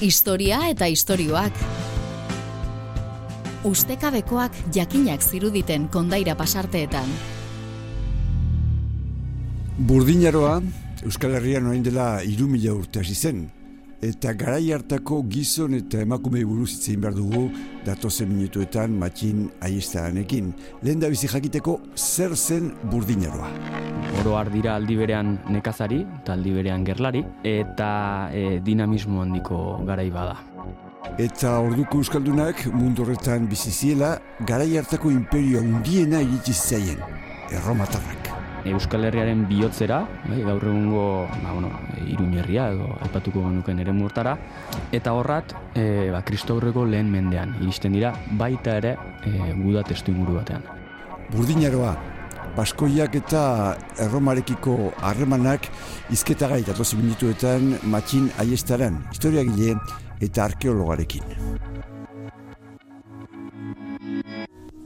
Historia eta istorioak. Ustekabekoak jakinak ziruditen kondaira pasarteetan. Burdinaroa, Euskal Herrian orain dela irumila urte hasi zen. Eta garai hartako gizon eta emakume buruz itzein behar dugu datozen minutuetan matxin aiestaranekin. Lehen da bizi jakiteko zer zen burdinaroa. Oro dira aldi berean nekazari eta aldi berean gerlari eta e, dinamismo handiko garai bada. Eta orduko euskaldunak mundu horretan bizi ziela garai hartako imperio handiena iritsi zaien. Erromatarrak. Euskal Herriaren bihotzera, bai, gaur egungo ba, bueno, iruñerria edo aipatuko genuken ere murtara, eta horrat, e, ba, kristaurreko lehen mendean, iristen dira, baita ere e, guda testu inguru batean. Burdinaroa, Baskoiak eta Erromarekiko harremanak izketa gaita tozi minutuetan matxin aiestaran, historia gile eta arkeologarekin.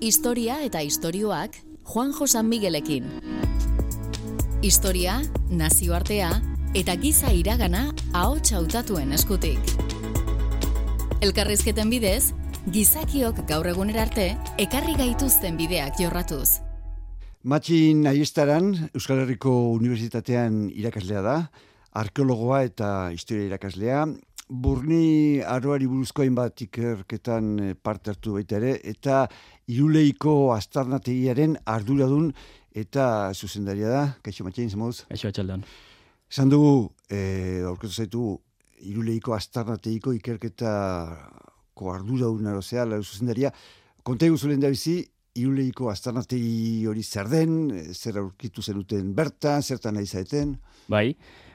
Historia eta istorioak Juan Josan Miguelekin. Historia, nazioartea eta giza iragana ahots hautatuen eskutik. Elkarrizketen bidez, gizakiok gaur egunera arte ekarri gaituzten bideak jorratuz. Matxin aiestaran, Euskal Herriko Unibertsitatean irakaslea da, arkeologoa eta historia irakaslea, Burni aroari buruzko hainbat ikerketan eh, parte hartu baita ere, eta iruleiko astarnategiaren arduradun eta zuzendaria da, kaixo matxein, zemoz? Kaixo atxaldan. Esan dugu, e, aurketu zaitu, iruleiko astarnategiko ikerketako arduradun arozea, la zuzendaria, konta zulen da bizi, iruleiko astarnategi hori zer den, zer aurkitu zenuten bertan, zertan nahi zaeten? Bai,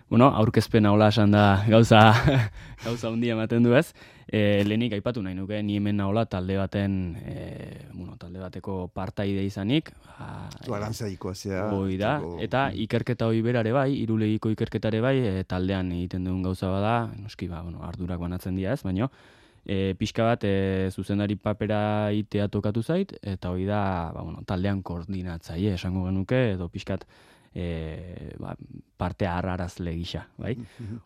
bueno, aurkezpen hola esan da gauza gauza handia ematen du ez. E, lehenik aipatu nahi nuke, ni hemen nahola talde baten, e, bueno, talde bateko partaide izanik. Ba, tu arantzaiko zea. Hoi da, eta ikerketa hori berare bai, irulegiko ikerketare bai, e, taldean egiten duen gauza bada, noski ba, bueno, ardurak banatzen dira ez, baino, e, pixka bat e, zuzendari papera itea tokatu zait, eta hori da, ba, bueno, taldean koordinatzaile esango genuke, edo pixkat e, ba, parte harraraz legisa, bai?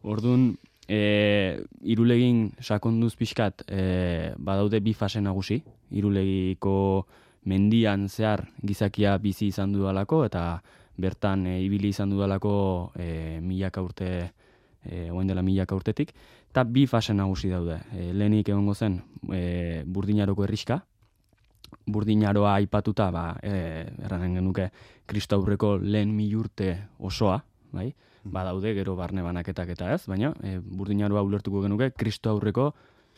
Orduan, e, irulegin sakonduz pixkat, e, badaude bi fase nagusi, irulegiko mendian zehar gizakia bizi izan dudalako, eta bertan e, ibili izan dudalako e, milaka urte, e, oen dela milaka urtetik, eta bi fase nagusi daude. E, lehenik egongo zen e, burdinaroko erriska, burdinaroa aipatuta, ba, e, erranen genuke, kristo aurreko lehen milurte osoa, bai? Mm. Ba daude gero barne banaketak eta ez, baina e, burdinaroa ulertuko genuke kristo aurreko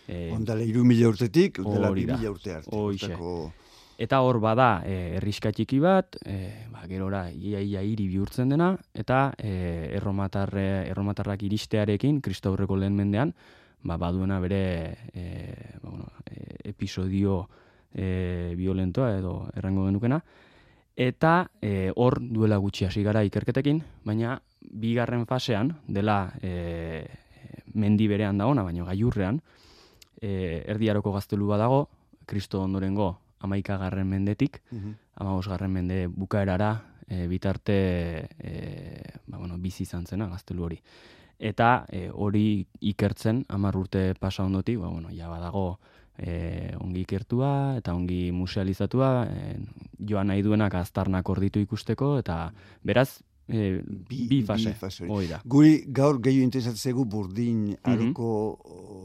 e, ondale iru mila urtetik, ondela bi mila urte arte. Eta hor bada e, erriska txiki bat, e, ba, gerora ia ia hiri bihurtzen dena, eta e, erromatarre, erromatarrak iristearekin, kristo aurreko lehen mendean, ba, baduena bere e, ba, bueno, e, episodio e, violentoa edo errango genukena, eta e, hor duela gutxi hasi gara ikerketekin, baina bigarren fasean, dela e, mendi berean da ona, baina gaiurrean, e, erdiaroko gaztelu badago, kristo ondorengo amaika garren mendetik, mm garren mende bukaerara, e, bitarte e, ba, bueno, bizi izan zena gaztelu hori. Eta e, hori ikertzen, amar urte pasa ondotik, ba, bueno, ja badago, e, ongi ikertua eta ongi musealizatua, e, joan nahi duenak aztarnak orditu ikusteko, eta beraz, e, bi, bi fase, hori da. Guri gaur gehiu interesatzegu burdin mhm. aroko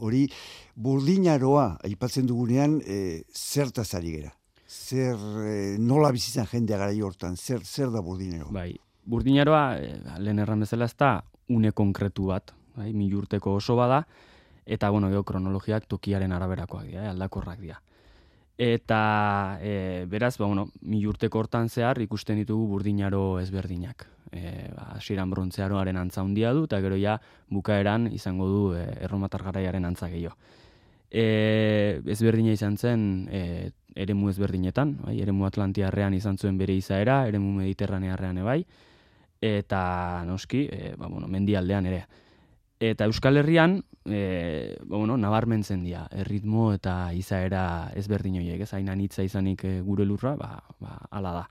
hori, burdin aroa, aipatzen dugunean, e, zertaz ari gera? Zer, e, nola bizitzen jendea gara hortan, zer, zer da burdin aroa? Bai, burdin aroa, e, lehen erran bezala ez da, une konkretu bat, bai, mi urteko oso bada, eta bueno, gero kronologiak tokiaren araberakoak dira, eh, aldakorrak dira. Eta e, beraz, ba, bueno, mi urteko hortan zehar ikusten ditugu burdinaro ezberdinak. E, ba, siran brontzearoaren antza handia du, eta gero ja bukaeran izango du e, erromatar garaiaren antza gehiago. E, ezberdina izan zen e, eremu ezberdinetan, bai, eremu Atlantiarrean izan zuen bere izaera, eremu Mediterranearrean ebai, eta noski, e, ba, bueno, mendialdean ere. Eta Euskal Herrian, e, bueno, nabarmentzen dira, erritmo eta izaera ezberdin horiek, ez hain anitza izanik e, gure lurra, ba, ba, ala da.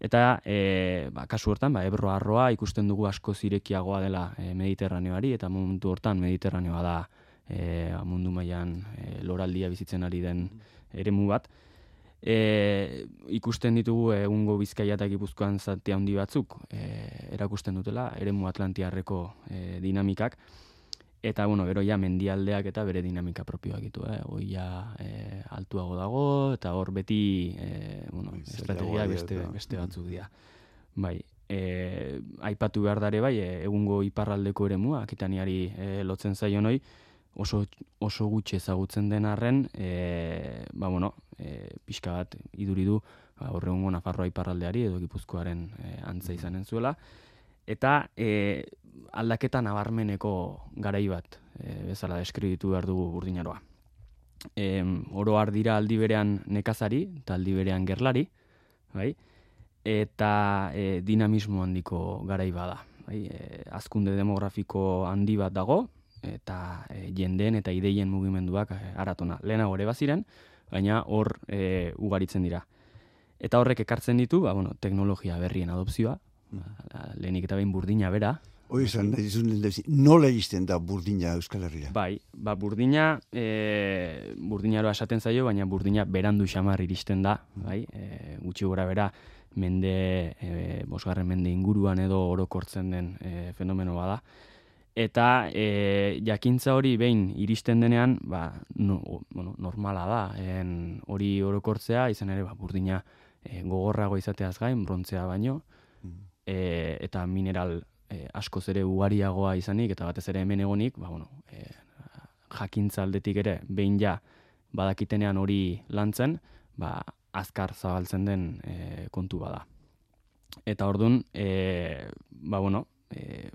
Eta e, ba, kasu hortan, ba, ebro arroa ikusten dugu asko zirekiagoa dela e, mediterraneoari, eta momentu hortan mediterraneoa da e, mundu mailan e, loraldia bizitzen ari den eremu bat. E, ikusten ditugu egungo Bizkaia eta Gipuzkoan zati handi batzuk e, erakusten dutela eremu Atlantiarreko e, dinamikak eta bueno, gero ja mendialdeak eta bere dinamika propioak ditu, eh. Hoi ja e, altuago dago eta hor beti e, bueno, estrategia beste beste batzuk dira. Bai, e, aipatu behar dare bai, egungo iparraldeko eremua, akitaniari e, lotzen zaio noi, oso, oso gutxe ezagutzen den arren, e, ba, e, pixka bat iduridu, ba, horregungo Nafarroa iparraldeari edo Gipuzkoaren e, antza izanen zuela, eta e, aldaketa nabarmeneko garai bat, e, bezala deskribitu behar dugu burdinaroa. E, oro dira aldi berean nekazari, eta aldi berean gerlari, bai? eta e, dinamismo handiko garai bada. Bai, e, azkunde demografiko handi bat dago, eta e, jendeen eta ideien mugimenduak e, aratona. Lehenago ere baziren, baina hor e, ugaritzen dira. Eta horrek ekartzen ditu, ba, bueno, teknologia berrien adopzioa, ba, lehenik eta behin burdina bera. Hoi esan, nola izten da burdina Euskal Herria? Bai, ba, burdina, e, burdinaro esaten zaio, baina burdina berandu xamar iristen da, bai, e, gutxi gora bera, mende, e, bosgarren mende inguruan edo orokortzen den e, fenomeno bada. Eta e, jakintza hori behin iristen denean, ba, no, bueno, normala da, en, hori orokortzea, izan ere, ba, burdina e, gogorrago izateaz gain, brontzea baino, mm. e, eta mineral e, askoz ere ugariagoa izanik, eta batez ere hemen egonik, ba, bueno, e, jakintza aldetik ere, behin ja, badakitenean hori lantzen, ba, azkar zabaltzen den e, kontu bada. Eta ordun e, ba bueno, e,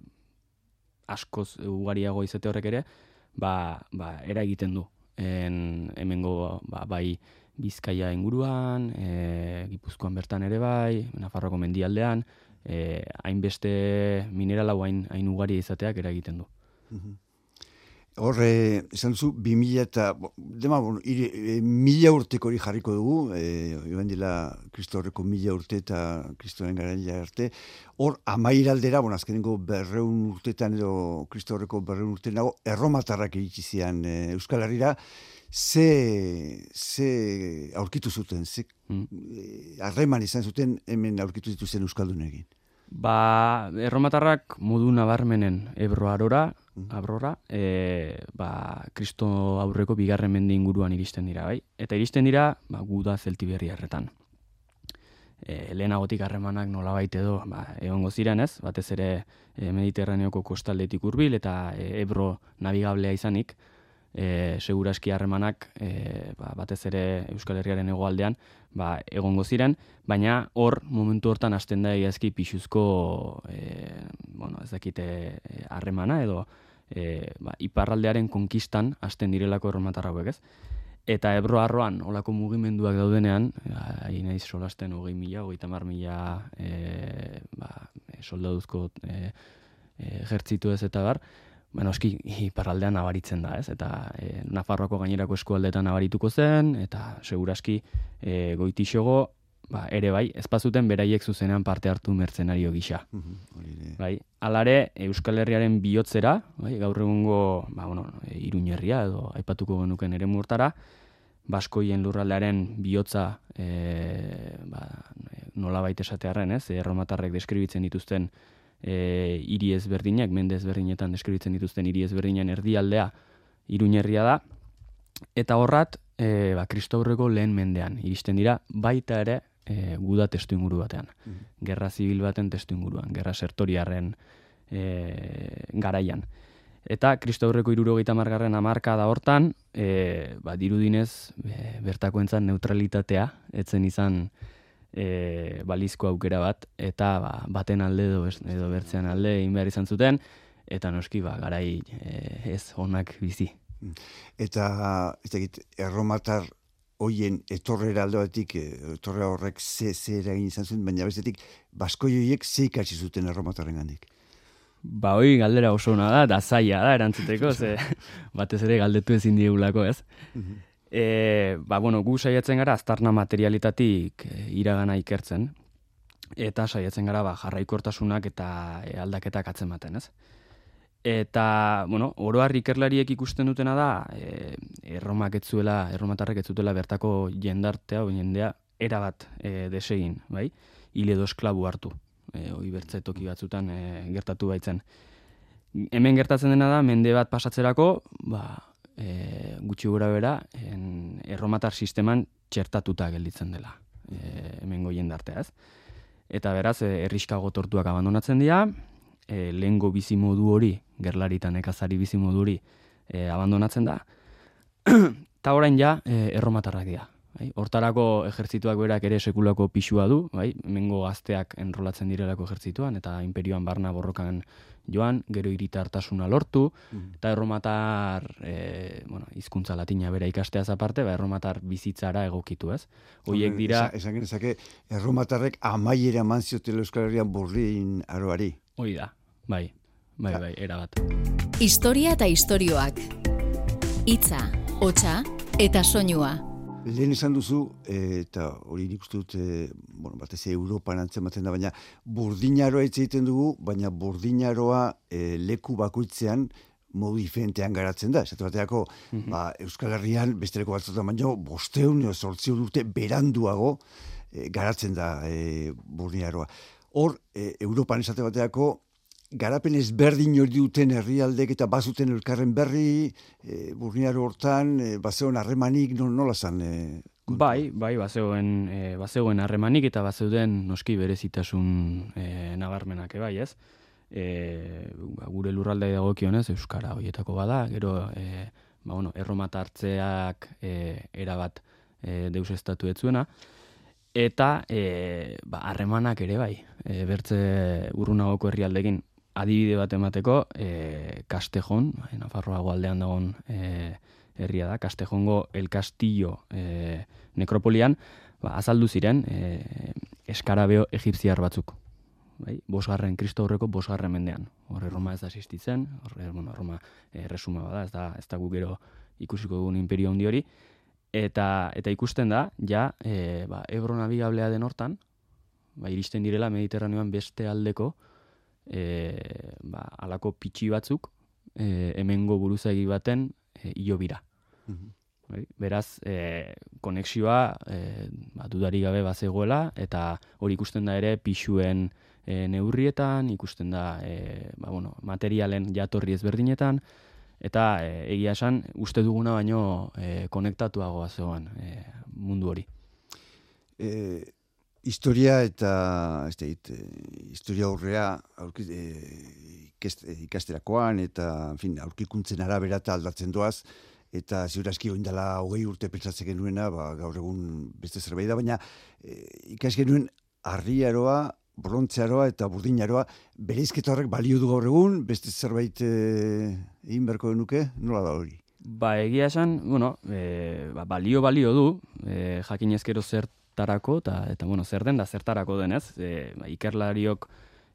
askoz ugariago izate horrek ere, ba, ba era egiten du. En, hemengo ba, bai Bizkaia inguruan, e, Gipuzkoan bertan ere bai, Nafarroko mendialdean, e, hainbeste minerala hain, hain ugari izateak era egiten du. Mhm. Horre, esan duzu, bi mila eta, dema, bueno, iri, e, mila urteko hori jarriko dugu, e, joan dila, kristo horreko mila urte eta kristoren garaila arte, hor, amairaldera, bueno, azkenengo berreun urtetan edo kristo horreko berreun urte nago, erromatarrak egitzi zian e, Euskal Herriera, ze, ze aurkitu zuten, ze mm. E, harreman izan zuten hemen aurkitu zituzen Euskaldunekin? Ba, erromatarrak modu nabarmenen Ebro Mhm. Abrora, e, ba, Kristo aurreko bigarren mende inguruan iristen dira, bai? Eta iristen dira, ba, guda zelti berri erretan. E, lehenagotik harremanak nola baite edo, ba, egon goziren ez, batez ere e, Mediterraneoko kostaldetik hurbil eta e, Ebro navigablea izanik, e, seguraski harremanak e, ba, batez ere Euskal Herriaren hegoaldean ba, egongo ziren, baina hor momentu hortan hasten da egiazki pixuzko e, bueno, ez dakite harremana edo e, ba, iparraldearen konkistan hasten direlako erromatarra ez? Eta ebro harroan, olako mugimenduak daudenean, hain naiz solasten hogei mila, hogei tamar mila e, ba, soldaduzko e, e, jertzitu ez eta bar, bueno, eski iparraldean nabaritzen da, ez? Eta e, Nafarroako gainerako eskualdetan nabarituko zen, eta seguraski e, goitixogo, ba, ere bai, ezpazuten beraiek zuzenean parte hartu mertzenario gisa. bai, alare, Euskal Herriaren bihotzera, bai, gaur egungo, ba, bueno, e, iruñerria edo aipatuko genuken ere murtara, Baskoien lurraldearen bihotza e, ba, nola baita esatearen, ez? Erromatarrek deskribitzen dituzten e, iri ezberdinak, mende ezberdinetan deskribitzen dituzten iri ezberdinen erdialdea iruñerria da, eta horrat, e, ba, kristaurreko lehen mendean, iristen dira, baita ere, e, guda testu inguru batean. Mm. Gerra zibil baten testu inguruan, gerra sertoriaren e, garaian. Eta kristaurreko irurogeita margarren amarka da hortan, e, ba, dirudinez, e, bertako neutralitatea, etzen izan, e, balizko aukera bat, eta ba, baten alde edo, edo bertzean alde egin behar izan zuten, eta noski ba, garai e, ez onak bizi. Eta, ez dakit, erromatar hoien etorrera aldoetik, e, etorrera horrek ze, ze eragin izan zuen, baina bestetik, basko joiek ze ikasi zuten erromatarren gandik. Ba, hoi galdera oso ona da, da zaila da, erantzuteko, ze batez ere galdetu ezin diegulako, ez? Mhm. E, ba, bueno, gu saiatzen gara aztarna materialitatik e, iragana ikertzen, eta saiatzen gara ba, jarraikortasunak eta aldaketak atzen baten, ez? Eta, bueno, oroar ikerlariek ikusten dutena da, e, erromak etzuela, erromatarrek etzutela bertako jendartea, o jendea, erabat e, desegin, bai? Hile edo esklabu hartu, e, oi bertzetoki batzutan e, gertatu baitzen. Hemen gertatzen dena da, mende bat pasatzerako, ba, e, gutxi gura bera, en, erromatar sisteman txertatuta gelditzen dela, e, hemen goien dartea, ez? Eta beraz, e, erriskago tortuak abandonatzen dira, e, lehengo bizimodu hori, gerlaritan ekazari bizimodu hori, e, abandonatzen da, eta orain ja, e, erromatarrak dira. Bai? Hortarako ejertzituak berak ere sekulako pixua du, bai? mengo gazteak enrolatzen direlako ejertzituan, eta imperioan barna borrokan joan, gero iritartasuna lortu, mm. eta erromatar, e, bueno, izkuntza latina bera ikasteaz aparte, ba, erromatar bizitzara egokitu, ez? Hoiek dira... Esan genezake, erromatarrek amaiera manziotela Euskal Herrian burrin aroari. Hoi da, bai, bai, bai, erabat. Historia eta istorioak. Itza, hotza eta soinua. Lehen esan duzu, eta hori nik uste dut, e, bueno, batez Europan antzematen da, baina burdinaroa hitz egiten dugu, baina burdinaroa e, leku bakoitzean modu diferentean garatzen da. Esatu bateako, mhm. ba, Euskal Herrian, besteleko batzutan baino, bosteun, sortzion urte beranduago e, garatzen da e, burdinaroa. Hor, e, Europan esate bateako, garapen ezberdin hori duten herrialdek eta bazuten elkarren berri, e, burniaro hortan, e, bazeon harremanik, no, nola zan? E, bai, bai, bazeoen, e, bazeoen harremanik eta bazeuden noski berezitasun e, nabarmenak, bai, ez? E, ba, gure lurralde dagokionez Euskara horietako bada, gero e, ba, bueno, erromatartzeak e, erabat e, deus estatu etzuena, eta e, ba, harremanak ere bai, e, bertze urrunagoko herrialdekin adibide bat emateko, e, Kastejon, bai, Nafarroa aldean dagoen e, herria da, Kastejongo El Castillo e, nekropolian, ba, azaldu ziren e, eskarabeo egipziar batzuk. Bai, bosgarren, kristo horreko bosgarren mendean. Horre Roma ez da existitzen, horre bueno, Roma e, resuma bada, ez da, ez da gu gero ikusiko dugun imperio handi hori, eta, eta ikusten da, ja, e, ba, Ebro nabigablea den hortan, ba, iristen direla Mediterraneoan beste aldeko, e, ba, alako pitxi batzuk e, hemengo buruzagi baten e, iobira. Mhm. Bai, beraz, e, konexioa e, ba, dudari gabe bazegoela, eta hori ikusten da ere pixuen e, neurrietan, ikusten da e, ba, bueno, materialen jatorri ezberdinetan, eta e, egia esan, uste duguna baino e, konektatuagoa zegoen e, mundu hori. E, historia eta ez deit, eh, historia aurrea aurki, e, ikasterakoan eta en fin, aurkikuntzen arabera eta aldatzen doaz eta ziurazki oindala hogei urte pentsatzen genuena, ba, gaur egun beste zerbait da, baina e, ikas genuen arriaroa, brontzearoa eta burdinaroa, bereizketa horrek balio du gaur egun, beste zerbait egin berko denuke, nola da hori? Ba, egia esan, bueno, e, ba, balio balio du, e, jakin zert zertarako, eta, eta bueno, zer den da zertarako denez, e, ba, ikerlariok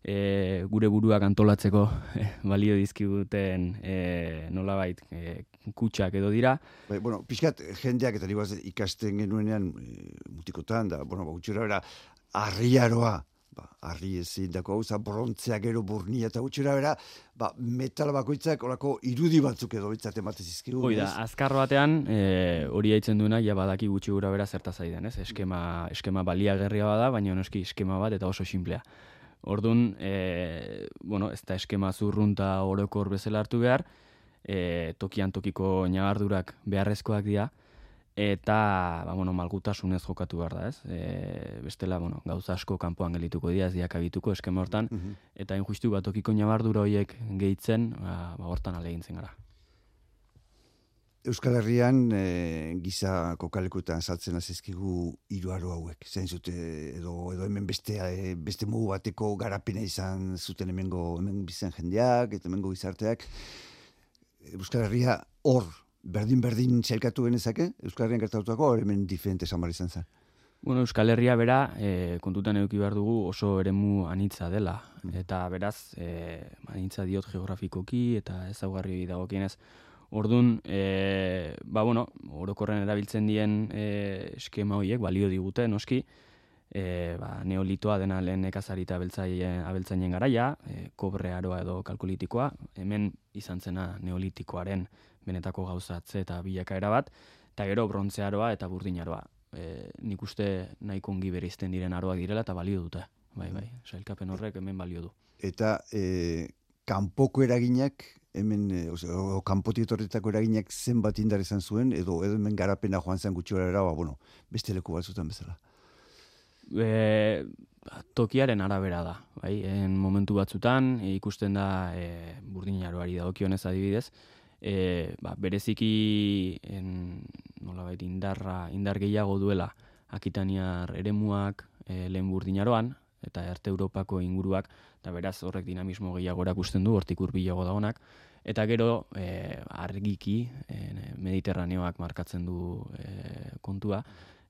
e, gure buruak antolatzeko e, balio dizkiguten e, nolabait e, kutsak edo dira. Bai, bueno, pixkat jendeak eta ikasten genuenean e, mutikotan, da, bueno, ba, gutxura bera, arriaroa ba, arri ezin dako hau, brontzeak gero burnia eta gutxera bera, ba, metal bakoitzak orako irudi batzuk edo bitzat ematez izkigu. Hoi da, azkar batean, e, hori haitzen duena, ja badaki gutxi gura bera zertaz aidan, ez? Eskema, eskema balia gerria bada, baina noski eskema bat eta oso simplea. Orduan, e, bueno, ez da eskema zurrunta orokor bezala hartu behar, e, tokian tokiko nabardurak beharrezkoak dira, eta ba, bueno, malgutasunez jokatu behar da, ez? E, bestela, bueno, gauza asko kanpoan gelituko dira, ez diak abituko eskema hortan, mm eta injustu bat okiko nabardura horiek gehitzen, ba, ba hortan alegintzen gara. Euskal Herrian e, giza kokalekuetan saltzen azizkigu iruaro hauek. Zain zute edo, edo hemen beste, e, beste mugu bateko garapena izan zuten hemengo hemen bizan jendeak eta hemengo gizarteak. Euskal Herria hor berdin-berdin txelkatu genezake, Euskal Herrian gertatutako, hemen diferente samar izan zen. Bueno, Euskal Herria bera, e, kontutan eduki behar dugu oso eremu anitza dela. Mm. Eta beraz, e, anitza diot geografikoki eta ezaugarri dagokienez. Orduan, e, ba bueno, orokorren erabiltzen dien e, eskema horiek balio digute, noski, e, ba, neolitoa dena lehen nekazari eta abeltzainen garaia, e, kobre aroa edo kalkulitikoa, hemen izan zena neolitikoaren benetako gauzatze eta bilakaera bat, eta gero brontze aroa eta burdin aroa. E, nik uste nahiko ongi berizten diren aroak direla eta balio dute. Bai, bai, sailkapen horrek hemen balio du. Eta e, kanpoko eraginak, hemen, e, kanpotik eraginak zenbat indar izan zuen, edo edo hemen garapena joan zen gutxi ba, bueno, beste leku batzutan bezala e, tokiaren arabera da. Bai? En momentu batzutan ikusten da e, burdin jaroari da okionez adibidez, e, ba, bereziki en, nola baita indarra, indar gehiago duela akitaniar eremuak e, lehen burdinaroan, eta arte Europako inguruak, eta beraz horrek dinamismo gehiago erakusten du, hortik urbilago da honak, eta gero e, argiki e, mediterraneoak markatzen du e, kontua,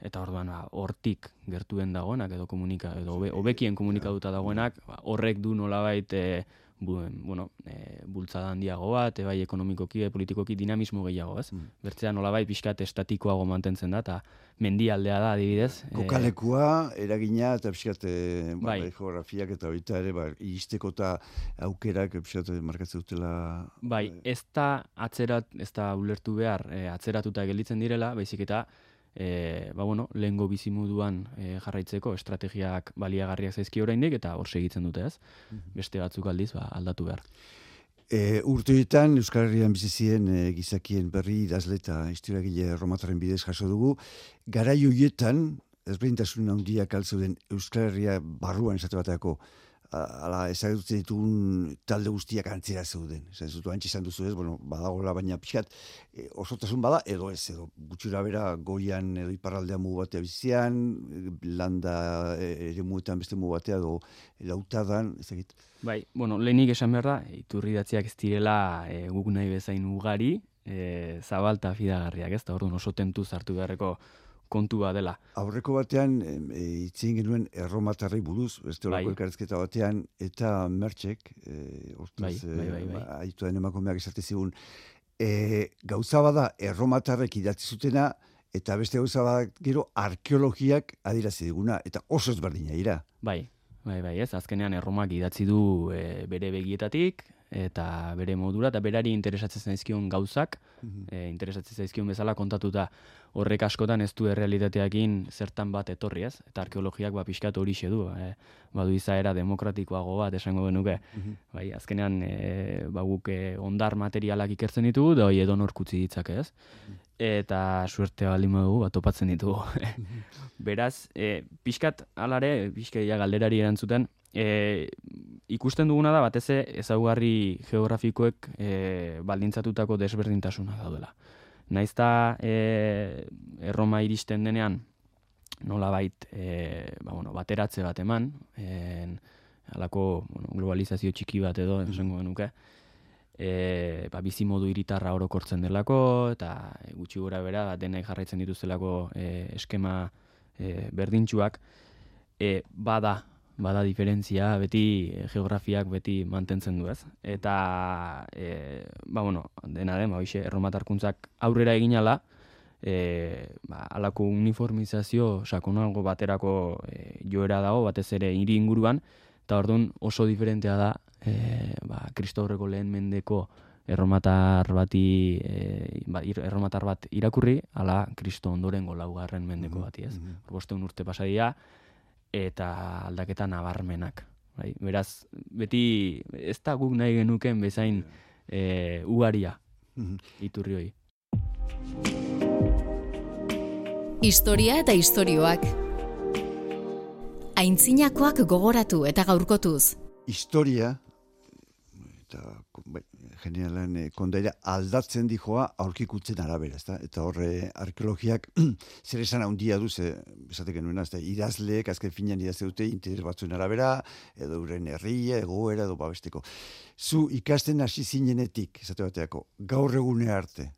eta orduan ba, hortik gertuen dagoenak edo komunika edo hobekien komunikatuta dagoenak ba, horrek du nolabait e, buen, bueno, e, bultzada handiago bat, e, bai ekonomikoki, e, politikoki dinamismo gehiago, ez? Mm. Bertzea nolabait pixkat estatikoago mantentzen da, eta mendialdea da, adibidez. E, Kokalekua, eragina, eta pixkat, ba, bai. geografiak eta baita ere, ba, iristeko eta aukerak, pixkat, markatzen dutela... Bai, ez da atzerat, ez da ulertu behar, e, atzeratuta gelditzen direla, baizik eta, e, ba bueno, lehengo bizimuduan e, jarraitzeko estrategiak baliagarriak zaizki oraindik eta hor segitzen dute, ez? Mhm. Beste batzuk aldiz ba, aldatu behar. E, urteetan Euskal Herrian bizizien e, gizakien berri idazle eta historiagile romataren bidez jaso dugu. Garai hoietan, ezberdintasun handiak altzuden Euskal Herria barruan esate bateako ala ezagutzen ditugun talde guztiak antzera zeuden. Esan zutu antxe izan duzu ez, bueno, badagoela baina pixat, e, osotasun bada, edo ez, edo gutxura bera goian edo iparraldea mugu batea bizian, landa e, ere muetan beste mugu batea, edo lautadan, ezagit. Bai, bueno, lehenik esan behar da, iturri datziak ez direla e, guk nahi bezain ugari, e, zabalta fidagarriak ez, da orduan oso tentu zartu beharreko kontua dela. Aurreko batean, e, itzien genuen erromatarri buruz, beste horako bai. elkarrezketa batean, eta mertxek, e, bai, bai, bai, bai. Ba, aitu emakumeak esate zigun, e, gauza bada erromatarrek idatzi zutena, eta beste gauza bada gero arkeologiak adirazi diguna, eta oso ezberdina ira. Bai, bai, bai, ez, azkenean erromak idatzi du e, bere begietatik, eta bere modura, eta berari interesatzen zaizkion gauzak, mm interesatzen zaizkion bezala kontatuta. Horrek askotan ez du errealitateakin zertan bat etorri ez, eta arkeologiak ba pixkat hori du, e, badu izaera demokratikoago bat esango genuke, mm bai, azkenean e, ba guk e, ondar materialak ikertzen ditugu, da hoi edo norkutzi ditzak ez, mhm. eta suerte baldin dugu bat topatzen ditugu. Mhm. Beraz, e, pixkat alare, pixkat galderari erantzuten, e, ikusten duguna da batez ezaugarri geografikoek e, baldintzatutako desberdintasuna daudela. Naizta e, erroma iristen denean nola bait e, ba, bueno, bateratze bat eman, en, alako bueno, globalizazio txiki bat edo, esango genuke, e, ba, bizi modu iritarra orokortzen delako, eta gutxi gura bera, ba, denek jarraitzen dituztelako e, eskema e, berdintxuak, e, bada bada diferentzia, beti eh, geografiak beti mantentzen du, ez? Eta, e, ba, bueno, dena den, ba, hoxe, erromatarkuntzak aurrera egin ala, e, ba, alako uniformizazio sakonalgo baterako e, joera dago, batez ere hiri inguruan, eta orduan oso diferentea da, e, ba, kristaurreko lehen mendeko erromatar bati e, ba, erromatar bat irakurri, ala kristo ondorengo laugarren mendeko bati, ez? Mm -hmm. urte pasadia, eta aldaketa nabarmenak. Bai, beraz, beti ez da guk nahi genuken bezain e, ugaria mhm. iturri hoi. Historia eta istorioak. Aintzinakoak gogoratu eta gaurkotuz. Historia, eta generalen e, kondaira aldatzen dijoa aurkikutzen arabera, ezta? Eta horre arkeologiak zer esan handia du ze esate genuen, ezta? Idazleek azken finean idazte dute interes batzuen arabera edo uren herria, egoera edo babesteko. Zu ikasten hasi zinenetik, esate bateako, gaur egune arte.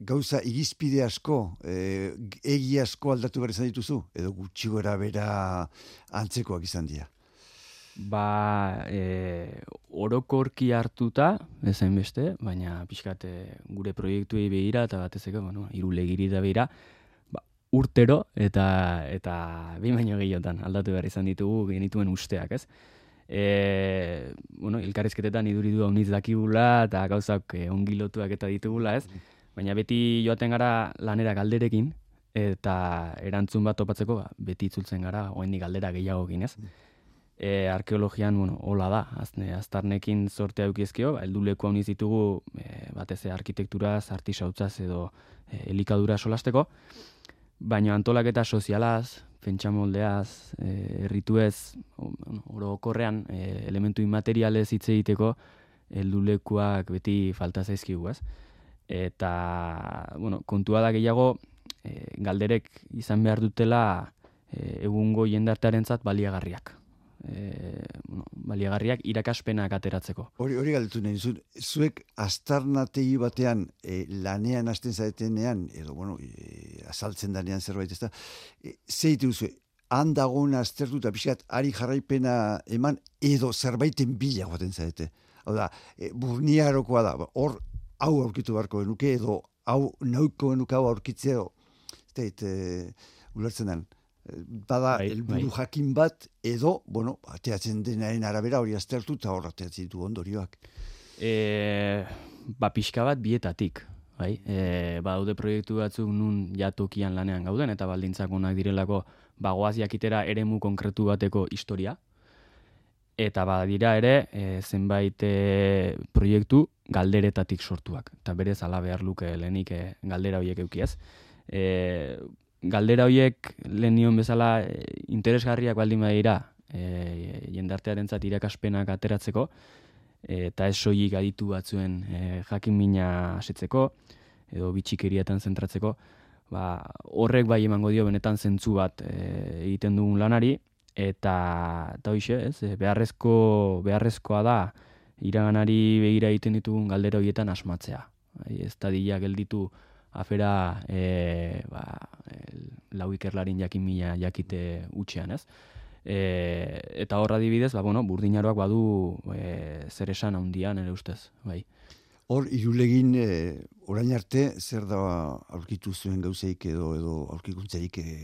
Gauza irizpide asko, e, egi asko aldatu behar izan dituzu, edo gutxi gora bera antzekoak izan dira ba e, orokorki hartuta, ezain beste, baina pixkat gure proiektuei behira eta batez eko, bueno, irulegiri da behira, ba, urtero eta eta bi baino gehiotan aldatu behar izan ditugu genituen usteak, ez? E, bueno, ilkarrizketetan iduridu hau dakigula eta gauzak e, ongi lotuak eta ditugula, ez? Baina beti joaten gara lanera galderekin eta erantzun bat topatzeko ba, beti itzultzen gara oraindik galdera gehiago ez? E, arkeologian, bueno, hola da, azne, aztarnekin sortea eukizkio, ba, elduleku hau ditugu e, batez arkitekturaz, artisautzaz edo e, elikadura solasteko, baina antolaketa sozialaz, pentsamoldeaz, e, errituez, orokorrean e, elementu inmaterialez hitz egiteko heldulekuak beti falta zaizkigu, ez? Eta, bueno, kontua da gehiago, e, galderek izan behar dutela e, egungo jendartearentzat baliagarriak e, bueno, baliagarriak irakaspenak ateratzeko. Hori hori galdetu nahi, zuek astarnategi batean e, lanean hasten zaetenean, edo, bueno, e, azaltzen danean zerbait, ez da, e, zeitu zu, handagoen aztertu eta pixkat, ari jarraipena eman, edo zerbaiten bila guaten zaete. Hau da, e, burniarokoa da, hor, hau aurkitu beharko genuke, edo hau nauko genuke hau aurkitzeo, da, e, ulertzen den bada bai, helburu bai. jakin bat edo bueno ateatzen denaren arabera hori aztertu eta hor ateatzen ditu ondorioak. E, ba pixka bat bietatik bai? E, daude proiektu batzuk nun jatokian lanean gauden eta baldintzak onak direlako bagoaz jakitera eremu konkretu bateko historia. Eta badira ere e, zenbait e, proiektu galderetatik sortuak. Eta berez ala behar luke lehenik e, galdera horiek eukiaz e, galdera horiek lehen nion bezala e, interesgarriak baldin badira e, jendartearen zat irakaspenak ateratzeko eta ez soilik aditu batzuen e, jakin mina asetzeko edo bitxikerietan zentratzeko ba, horrek bai emango dio benetan zentzu bat e, egiten dugun lanari eta eta hoize, ez, beharrezko beharrezkoa da iraganari begira egiten ditugun galdera horietan asmatzea. Bai, ez da gelditu afera e, ba, el, lau ikerlarin jakin mila jakite utxean, ez? E, eta horra dibidez, ba, bueno, burdinaroak badu e, zer esan handian ere ustez, bai. Hor, irulegin, e, orain arte, zer da aurkitu zuen gauzeik edo, edo aurkikuntzerik e,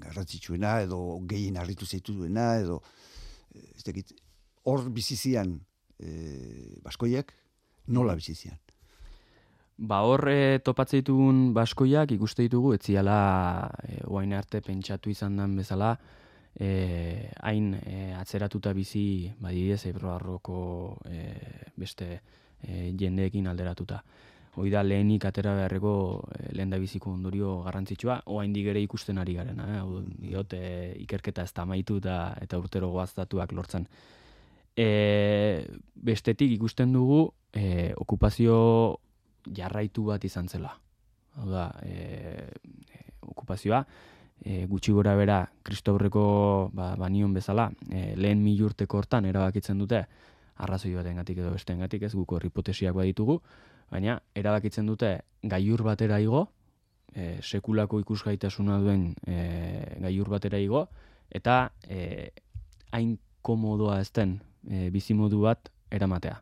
garratzitsuena, edo gehien harritu zeitu duena, edo, ez dakit, hor bizizian e, baskoiak, nola bizizian? Ba horre topatzen ditugun baskoiak ikuste ditugu etziala e, oain arte pentsatu izan den bezala e, hain e, atzeratuta bizi badidez ebroarroko e, beste e, jendeekin alderatuta. Hoi da lehenik atera beharreko e, lehen da biziko ondorio garrantzitsua, oain digere ikusten ari garen, eh? Diot, e, ikerketa ez tamaitu eta, eta urtero goaztatuak lortzen. E, bestetik ikusten dugu e, okupazio jarraitu bat izan zela. Hau da, e, e, okupazioa, e, gutxi gora bera, kristaurreko ba, banion bezala, e, lehen milurteko hortan erabakitzen dute, arrazoi baten gatik edo beste gatik ez guko hipotesiak baditugu, baina erabakitzen dute gaiur batera igo, e, sekulako ikusgaitasuna duen e, gaiur batera igo, eta e, hain komodoa ezten e, bizimodu bat eramatea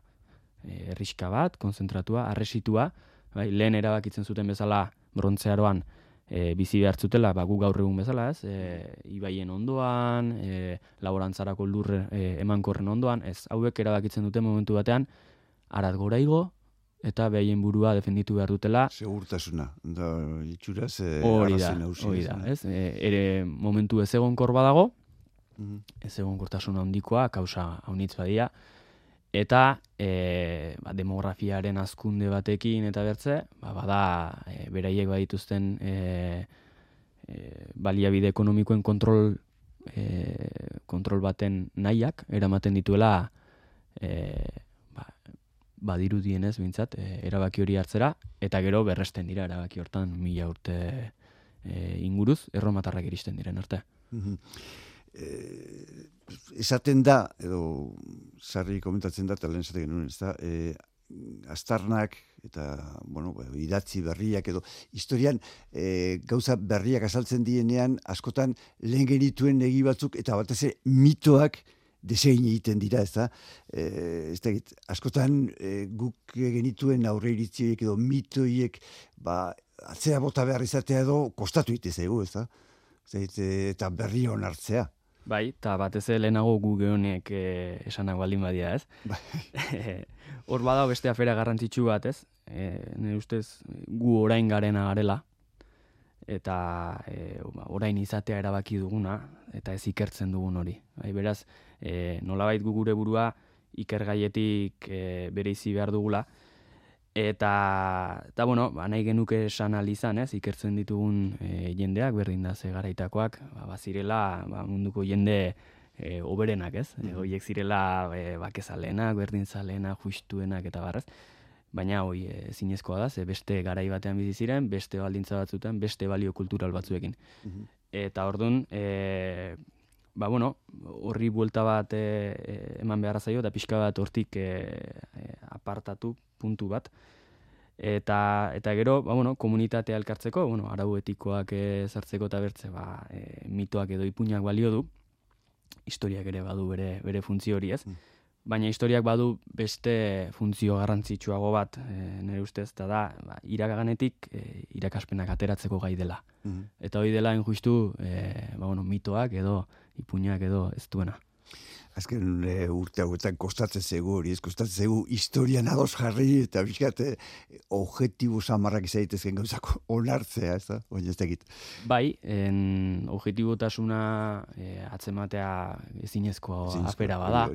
erriska bat, konzentratua, arresitua, bai, lehen erabakitzen zuten bezala brontzearoan e, bizi behar zutela, ba, gu gaur egun bezala, ez, e, ibaien ondoan, e, laborantzarako lurre e, emankorren ondoan, ez, hauek erabakitzen duten momentu batean, arat gora igo, eta behaien burua defenditu behar dutela. Segurtasuna, da, itxuraz, e, hori da, hori da, ez, e, ere momentu ez egon korba mm ez egon kortasuna handikoa, kausa haunitz badia, eta e, ba, demografiaren azkunde batekin eta bertze, ba, bada e, beraiek badituzten e, e, baliabide ekonomikoen kontrol e, kontrol baten nahiak eramaten dituela e, ba, badiru dienez bintzat, e, erabaki hori hartzera eta gero berresten dira erabaki hortan mila urte e, inguruz erromatarrak iristen diren arte. Mm esaten da, edo sarri komentatzen da, eta lehen esaten genuen, ez da, e, astarnak eta, bueno, ba, idatzi berriak edo, historian e, gauza berriak azaltzen dienean, askotan lehen genituen egi batzuk, eta batez mitoak desein egiten dira, ez da, e, ez da, askotan e, guk genituen aurre iritziek edo mitoiek, ba, atzera bota behar izatea edo kostatu ite zaigu, ez da? eta berri hon hartzea. Bai, eta batez lehenago gu gehonek e, esanak baldin badia, ez? Bai. Hor bada beste afera garrantzitsu bat, ez? E, nire ustez, gu orain garena garela, eta e, orain izatea erabaki duguna, eta ez ikertzen dugun hori. Bai, beraz, e, nolabait gu gure burua ikergaietik e, bere izi behar dugula, Eta, eta bueno, ba, nahi genuke esan alizan, ez, ikertzen ditugun e, jendeak, berdin da ze garaitakoak, ba, bazirela ba, munduko jende e, oberenak, ez? Mm -hmm. zirela e, bakezalenak, berdin zalenak, justuenak eta barrez. Baina hoi e, zinezkoa da, ze beste garai batean bizi ziren, beste baldintza batzuten, beste balio kultural batzuekin. Mm Eta orduan, e, ba, bueno, horri buelta bat e, eman beharra zaio, eta pixka bat hortik e, apartatu puntu bat. Eta, eta gero, ba, bueno, komunitatea elkartzeko, bueno, arau etikoak ezartzeko eta bertze, ba, e, mitoak edo ipuñak balio du, historiak ere badu bere, bere funtzio hori ez. Mm. Baina historiak badu beste funtzio garrantzitsuago bat, e, nire ustez, eta da, ba, irakaganetik e, irakaspenak ateratzeko gai dela. Mm. Eta hori dela injustu, e, ba, bueno, mitoak edo ipuñak edo ez duena azken e, urte hauetan kostatzen zegu hori, ez kostatzen zegu historian ados jarri eta bizkate objektibo samarrak izaitezken gauzako onartzea, ez da? Oin ez tegit. Bai, en objektibotasuna e, atzematea ezinezko afera bada,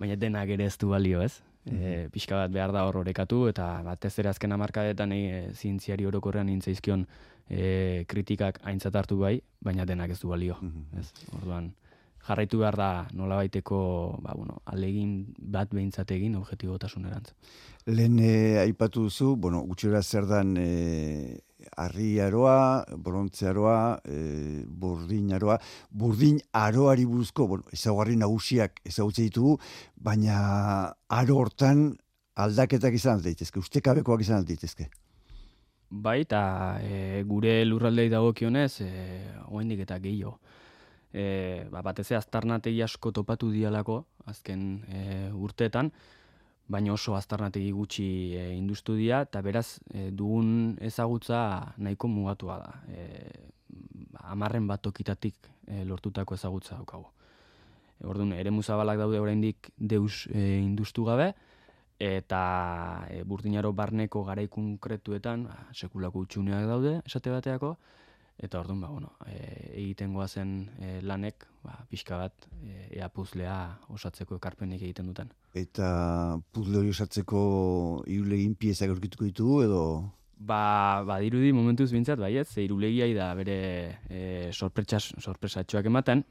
baina denak ere ez du balio, ez? Mm -hmm. pixka bat behar da horrekatu eta batez ere azken amarkadetan e, zientziari orokorrean intzaizkion e, kritikak aintzat hartu bai, baina denak ez du balio. Mm ez? Orduan, jarraitu behar da nola baiteko ba, bueno, alegin bat behintzat egin objetibotasun erantz. Lehen eh, aipatu duzu, bueno, gutxera zer dan eh, arri aroa, borontze aroa, eh, burdin aroa, burdin aroari buruzko, bueno, ezaguarri nagusiak ezagutze ditugu, baina aro hortan aldaketak izan daitezke, ustekabekoak izan daitezke. Bai, eta e, gure lurraldei dagokionez, e, oendik eta gehiago e, ba, batez aztarnategi asko topatu dialako azken e, urteetan, baina oso aztarnategi gutxi e, industu dira, eta beraz e, dugun ezagutza nahiko mugatua da. E, amarren bat tokitatik e, lortutako ezagutza daukagu. E, orduan, ere muzabalak daude oraindik deus e, industu gabe, eta e, burdinaro barneko garai konkretuetan ba, sekulako utxuneak daude, esate bateako, Eta orduan, ba, bueno, e, egiten goazen e, lanek, ba, pixka bat, e, ea puzlea osatzeko ekarpenik egiten duten. Eta puzle hori osatzeko irulegin pieza gorkituko ditugu, edo? Ba, ba dirudi momentuz bintzat, bai ez, ze irulegia da bere e, sorpresatxoak ematen,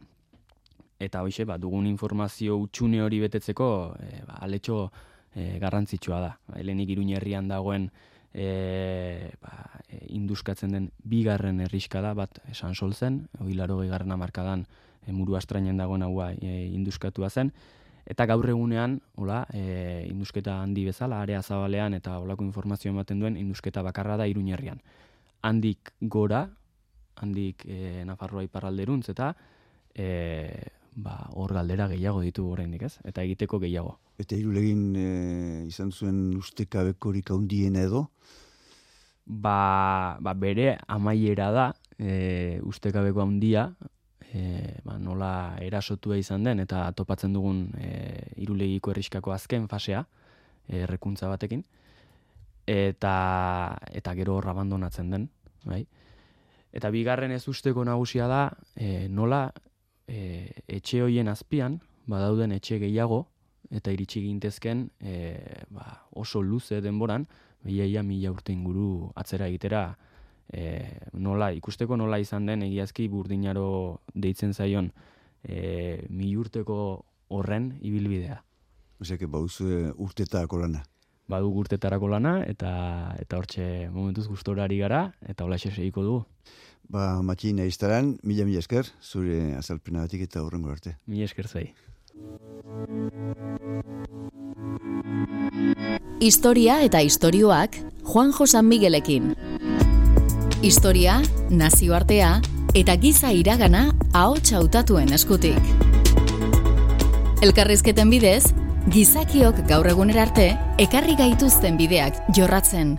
eta hoxe, ba, dugun informazio utxune hori betetzeko, e, ba, aletxo e, garrantzitsua da. Ba, helenik iruñerrian dagoen, e, ba, e, induskatzen den bigarren erriskada bat esan sol zen, hori laro gehigarren amarkadan e, muru astrainen dagoen haua e, induskatua zen, eta gaur egunean, hola, e, indusketa handi bezala, area zabalean eta holako informazio ematen duen indusketa bakarra da iruñerrian. Handik gora, handik e, Nafarroa iparralderuntz eta e, ba, hor galdera gehiago ditu oraindik, ez? Eta egiteko gehiago. Eta irulegin e, izan zuen ustekabekorik handien edo? Ba, ba bere amaiera da e, ustekabeko handia, e, ba, nola erasotua izan den, eta topatzen dugun e, irulegiko erriskako azken fasea, errekuntza batekin, eta, eta gero hor abandonatzen den, bai? Eta bigarren ez usteko nagusia da, e, nola e, etxe hoien azpian, badauden etxe gehiago, eta iritsi gintezken e, ba, oso luze denboran, behiaia mila urte inguru atzera egitera, e, nola, ikusteko nola izan den egiazki burdinaro deitzen zaion e, mi urteko horren ibilbidea. Osea, bauzu urtetarako lana. Badu urtetarako lana, eta eta hortxe momentuz gustorari gara, eta hola egiko dugu. Ba, matxin aiztaran, mila mila esker, zure azalpena batik eta horrengo arte. Mila esker zai. Historia eta istorioak Juan Josan Miguelekin. Historia, nazioartea eta giza iragana ahots hautatuen eskutik. Elkarrizketen bidez, gizakiok gaur egunera arte ekarri gaituzten bideak jorratzen.